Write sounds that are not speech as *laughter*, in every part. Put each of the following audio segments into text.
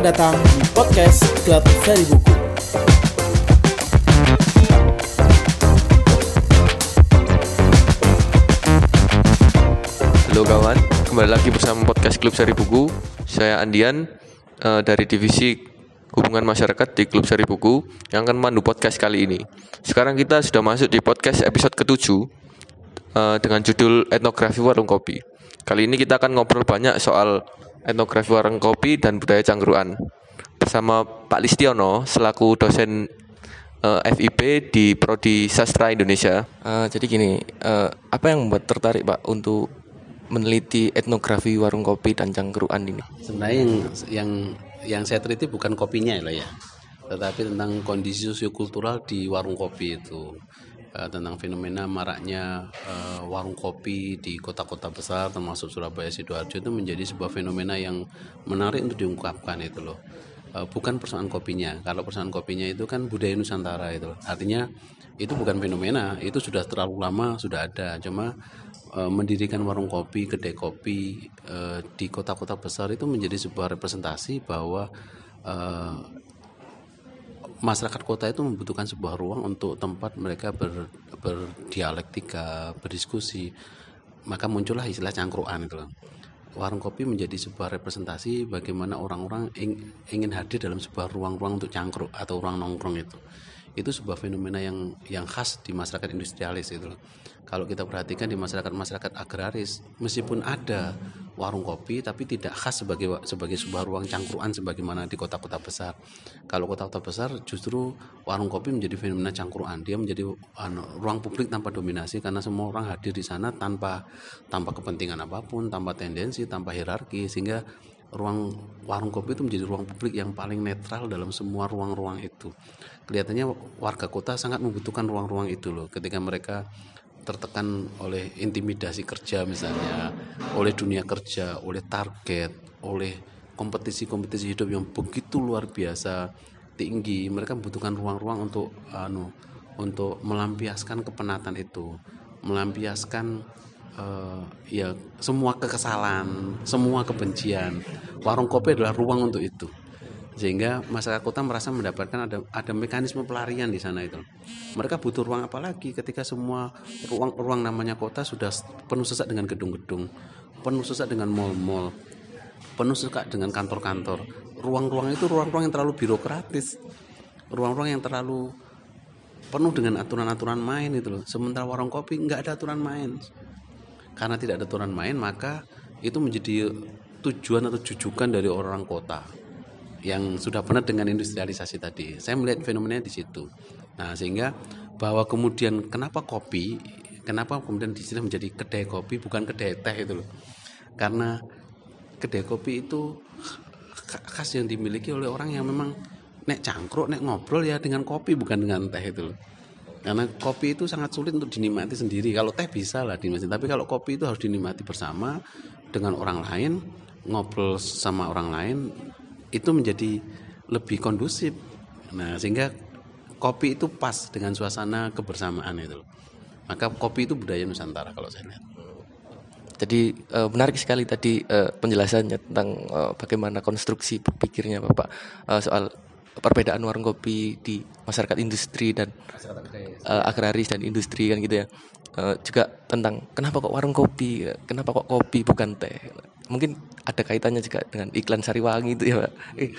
Selamat datang di podcast Klub Seri Buku. Halo kawan, kembali lagi bersama podcast Klub Seri Buku. Saya Andian eh, dari divisi Hubungan Masyarakat di Klub Seri Buku yang akan memandu podcast kali ini. Sekarang kita sudah masuk di podcast episode ketujuh eh, dengan judul Etnografi Warung Kopi. Kali ini kita akan ngobrol banyak soal etnografi warung kopi dan budaya cangkruan bersama Pak Listiono selaku dosen eh, FIP di Prodi Sastra Indonesia. Eh, jadi gini, eh, apa yang membuat tertarik Pak untuk meneliti etnografi warung kopi dan cangkruan ini? sebenarnya yang yang yang saya teliti bukan kopinya lah ya tetapi tentang kondisi sosiokultural di warung kopi itu Eh, tentang fenomena maraknya eh, warung kopi di kota-kota besar termasuk Surabaya sidoarjo itu menjadi sebuah fenomena yang menarik untuk diungkapkan itu loh. Eh, bukan persoalan kopinya. Kalau persoalan kopinya itu kan budaya nusantara itu loh. artinya itu bukan fenomena itu sudah terlalu lama sudah ada. Cuma mendirikan warung kopi, kedai kopi di kota-kota besar itu menjadi sebuah representasi bahwa masyarakat kota itu membutuhkan sebuah ruang untuk tempat mereka ber, berdialektika, berdiskusi. Maka muncullah istilah cangkruan itu. Warung kopi menjadi sebuah representasi bagaimana orang-orang ing- ingin hadir dalam sebuah ruang-ruang untuk cangkruk atau ruang nongkrong itu. Itu sebuah fenomena yang yang khas di masyarakat industrialis itu. Kalau kita perhatikan di masyarakat-masyarakat agraris, meskipun ada warung kopi tapi tidak khas sebagai sebagai sebuah ruang cangkruan sebagaimana di kota-kota besar. Kalau kota-kota besar justru warung kopi menjadi fenomena cangkruan. Dia menjadi anu, ruang publik tanpa dominasi karena semua orang hadir di sana tanpa tanpa kepentingan apa pun, tanpa tendensi, tanpa hierarki sehingga ruang warung kopi itu menjadi ruang publik yang paling netral dalam semua ruang-ruang itu. Kelihatannya warga kota sangat membutuhkan ruang-ruang itu loh ketika mereka tertekan oleh intimidasi kerja misalnya, oleh dunia kerja, oleh target, oleh kompetisi-kompetisi hidup yang begitu luar biasa tinggi, mereka membutuhkan ruang-ruang untuk anu untuk melampiaskan kepenatan itu, melampiaskan eh, ya semua kekesalan, semua kebencian. Warung kopi adalah ruang untuk itu sehingga masyarakat kota merasa mendapatkan ada ada mekanisme pelarian di sana itu. Mereka butuh ruang apa lagi ketika semua ruang-ruang namanya kota sudah penuh sesak dengan gedung-gedung, penuh sesak dengan mall-mall, penuh sesak dengan kantor-kantor. Ruang-ruang itu ruang-ruang yang terlalu birokratis, ruang-ruang yang terlalu penuh dengan aturan-aturan main itu loh. Sementara warung kopi nggak ada aturan main. Karena tidak ada aturan main maka itu menjadi tujuan atau jujukan dari orang kota yang sudah pernah dengan industrialisasi tadi. Saya melihat fenomenanya di situ. Nah, sehingga bahwa kemudian kenapa kopi, kenapa kemudian di sini menjadi kedai kopi bukan kedai teh itu loh. Karena kedai kopi itu khas yang dimiliki oleh orang yang memang nek cangkruk, nek ngobrol ya dengan kopi bukan dengan teh itu loh. Karena kopi itu sangat sulit untuk dinikmati sendiri. Kalau teh bisa lah dinikmati, tapi kalau kopi itu harus dinikmati bersama dengan orang lain, ngobrol sama orang lain, itu menjadi lebih kondusif. Nah, sehingga kopi itu pas dengan suasana kebersamaan itu. Maka kopi itu budaya Nusantara kalau saya lihat. Jadi eh, menarik sekali tadi eh, penjelasannya tentang eh, bagaimana konstruksi berpikirnya Bapak soal perbedaan warung kopi di masyarakat industri dan agraris dan industri kan gitu ya. Juga tentang kenapa kok warung kopi, kenapa kok kopi bukan teh. Mungkin ada kaitannya juga dengan iklan Sariwangi itu ya Pak. Eh,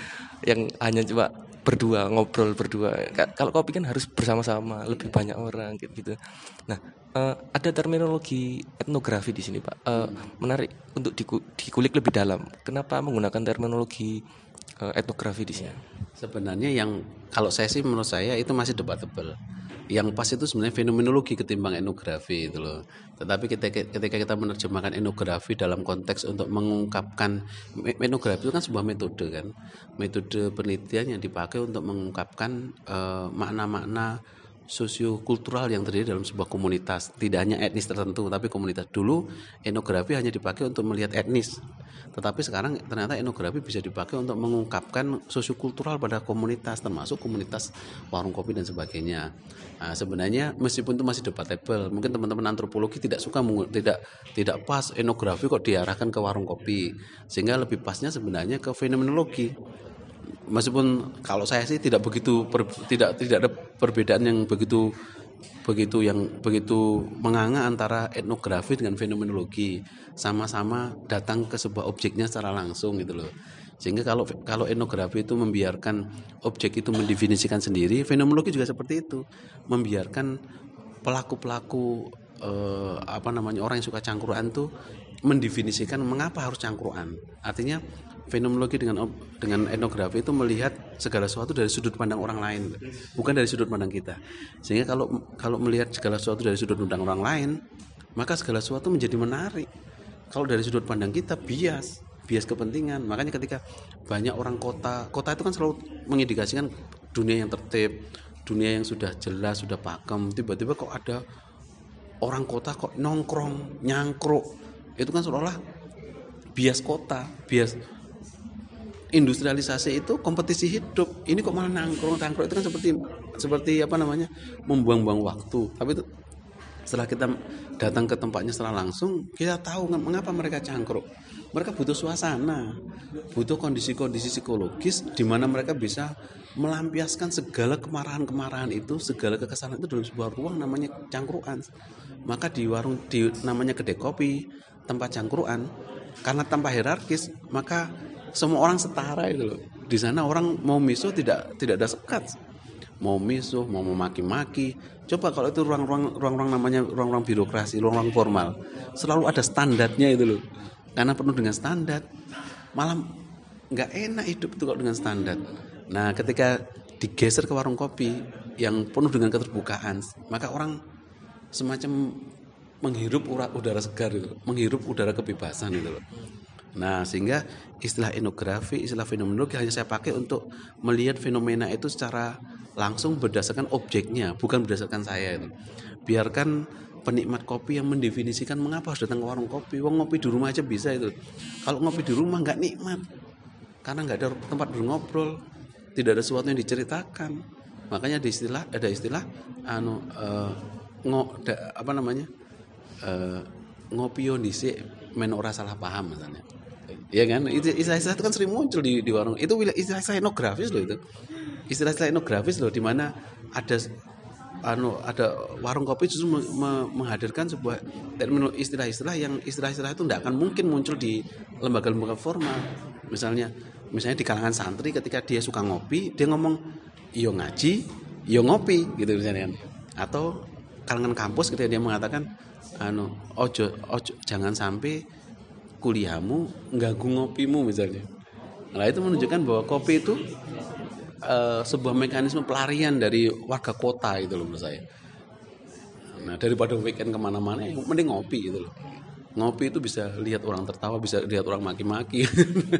yang hanya cuma berdua ngobrol berdua. Ka- Kalau kopi kan harus bersama-sama, lebih banyak orang gitu. Nah, eh, ada terminologi etnografi di sini Pak. Eh, menarik untuk diku- dikulik lebih dalam. Kenapa menggunakan terminologi etnografi di sini? Sebenarnya yang kalau saya sih menurut saya itu masih debatable. Yang pas itu sebenarnya fenomenologi ketimbang etnografi itu loh. Tetapi ketika, kita menerjemahkan etnografi dalam konteks untuk mengungkapkan me- etnografi itu kan sebuah metode kan, metode penelitian yang dipakai untuk mengungkapkan eh, makna-makna sosiokultural yang terjadi dalam sebuah komunitas. Tidak hanya etnis tertentu tapi komunitas. Dulu etnografi hanya dipakai untuk melihat etnis. Tetapi sekarang ternyata etnografi bisa dipakai untuk mengungkapkan sosiokultural pada komunitas termasuk komunitas warung kopi dan sebagainya. Nah, sebenarnya meskipun itu masih debatable mungkin teman-teman antropologi tidak suka tidak tidak pas etnografi kok diarahkan ke warung kopi. Sehingga lebih pasnya sebenarnya ke fenomenologi meskipun kalau saya sih tidak begitu per, tidak tidak ada perbedaan yang begitu begitu yang begitu menganga antara etnografi dengan fenomenologi. Sama-sama datang ke sebuah objeknya secara langsung gitu loh. Sehingga kalau kalau etnografi itu membiarkan objek itu mendefinisikan sendiri fenomenologi juga seperti itu. Membiarkan pelaku-pelaku eh, apa namanya orang yang suka cangkruan tuh mendefinisikan mengapa harus cangkruan. Artinya fenomenologi dengan dengan etnografi itu melihat segala sesuatu dari sudut pandang orang lain bukan dari sudut pandang kita. Sehingga kalau kalau melihat segala sesuatu dari sudut pandang orang lain maka segala sesuatu menjadi menarik. Kalau dari sudut pandang kita bias bias kepentingan. Makanya ketika banyak orang kota kota itu kan selalu mengindikasikan dunia yang tertib dunia yang sudah jelas sudah pakem. Tiba-tiba kok ada orang kota kok nongkrong nyangkruk. Itu kan seolah-olah bias kota bias industrialisasi itu kompetisi hidup. Ini kok malah nangkrong nangkrong itu kan seperti seperti apa namanya membuang-buang waktu. Tapi itu setelah kita datang ke tempatnya secara langsung kita tahu mengapa mereka cangkruk. Mereka butuh suasana butuh kondisi-kondisi psikologis di mana mereka bisa melampiaskan segala kemarahan-kemarahan itu segala kekesalan itu dalam sebuah ruang namanya cangkruan maka di warung di namanya kedai kopi tempat cangkruan karena tanpa hierarkis maka semua orang setara itu loh. Di sana orang mau miso tidak tidak ada sekat. Mau misuh mau memaki-maki. Coba kalau itu ruang-ruang ruang-ruang namanya ruang-ruang birokrasi ruang-ruang formal. Selalu ada standarnya itu loh. Karena penuh dengan standar. Malam nggak enak hidup itu kalau dengan standar. Nah ketika digeser ke warung kopi yang penuh dengan keterbukaan maka orang semacam menghirup udara segar itu menghirup udara kebebasan itu loh Nah, sehingga istilah etnografi, istilah fenomenologi hanya saya pakai untuk melihat fenomena itu secara langsung berdasarkan objeknya, bukan berdasarkan saya itu. Biarkan penikmat kopi yang mendefinisikan mengapa harus datang ke warung kopi. Wong ngopi di rumah aja bisa itu. Kalau ngopi di rumah nggak nikmat, karena nggak ada tempat berngobrol, tidak ada sesuatu yang diceritakan. Makanya di istilah ada istilah anu uh, ngo, da, apa namanya uh, ngopio dhisik men ora salah paham misalnya ya kan? Istilah-istilah itu kan sering muncul di, di warung. Itu istilah-istilah etnografis loh itu. Istilah-istilah etnografis loh di mana ada anu ada warung kopi justru me, me, menghadirkan sebuah terminologi istilah-istilah yang istilah-istilah itu tidak akan mungkin muncul di lembaga-lembaga formal. Misalnya misalnya di kalangan santri ketika dia suka ngopi dia ngomong iyo ngaji iyo ngopi gitu misalnya atau kalangan kampus ketika dia mengatakan anu ojo ojo jangan sampai kuliahmu nggak ngopimu misalnya. Nah itu menunjukkan bahwa kopi itu uh, sebuah mekanisme pelarian dari warga kota itu loh menurut saya. Nah daripada weekend ke mana-mana, mending ngopi gitu loh. Ngopi itu bisa lihat orang tertawa, bisa lihat orang maki-maki.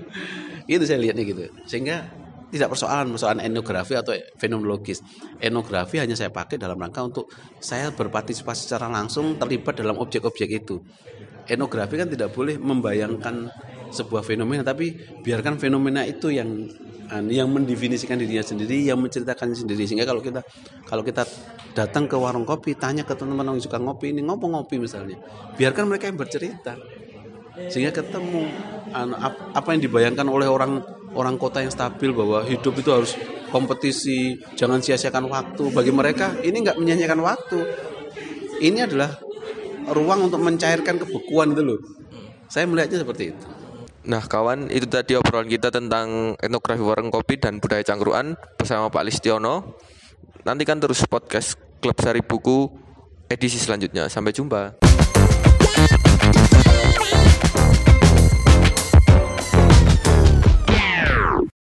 *laughs* itu saya lihatnya gitu. Sehingga tidak persoalan persoalan etnografi atau fenomenologis. Etnografi hanya saya pakai dalam rangka untuk saya berpartisipasi secara langsung terlibat dalam objek-objek itu etnografi kan tidak boleh membayangkan sebuah fenomena tapi biarkan fenomena itu yang yang mendefinisikan dirinya sendiri, yang menceritakan sendiri. Sehingga kalau kita kalau kita datang ke warung kopi, tanya ke teman-teman yang suka ngopi ini ngopo ngopi misalnya, biarkan mereka yang bercerita. Sehingga ketemu apa yang dibayangkan oleh orang orang kota yang stabil bahwa hidup itu harus kompetisi, jangan sia-siakan waktu. Bagi mereka ini nggak menyanyikan waktu. Ini adalah ruang untuk mencairkan kebekuan itu loh. Saya melihatnya seperti itu. Nah kawan itu tadi obrolan kita tentang etnografi warung kopi dan budaya cangkruan bersama Pak Listiono. Nantikan terus podcast Klub Sari Buku edisi selanjutnya. Sampai jumpa.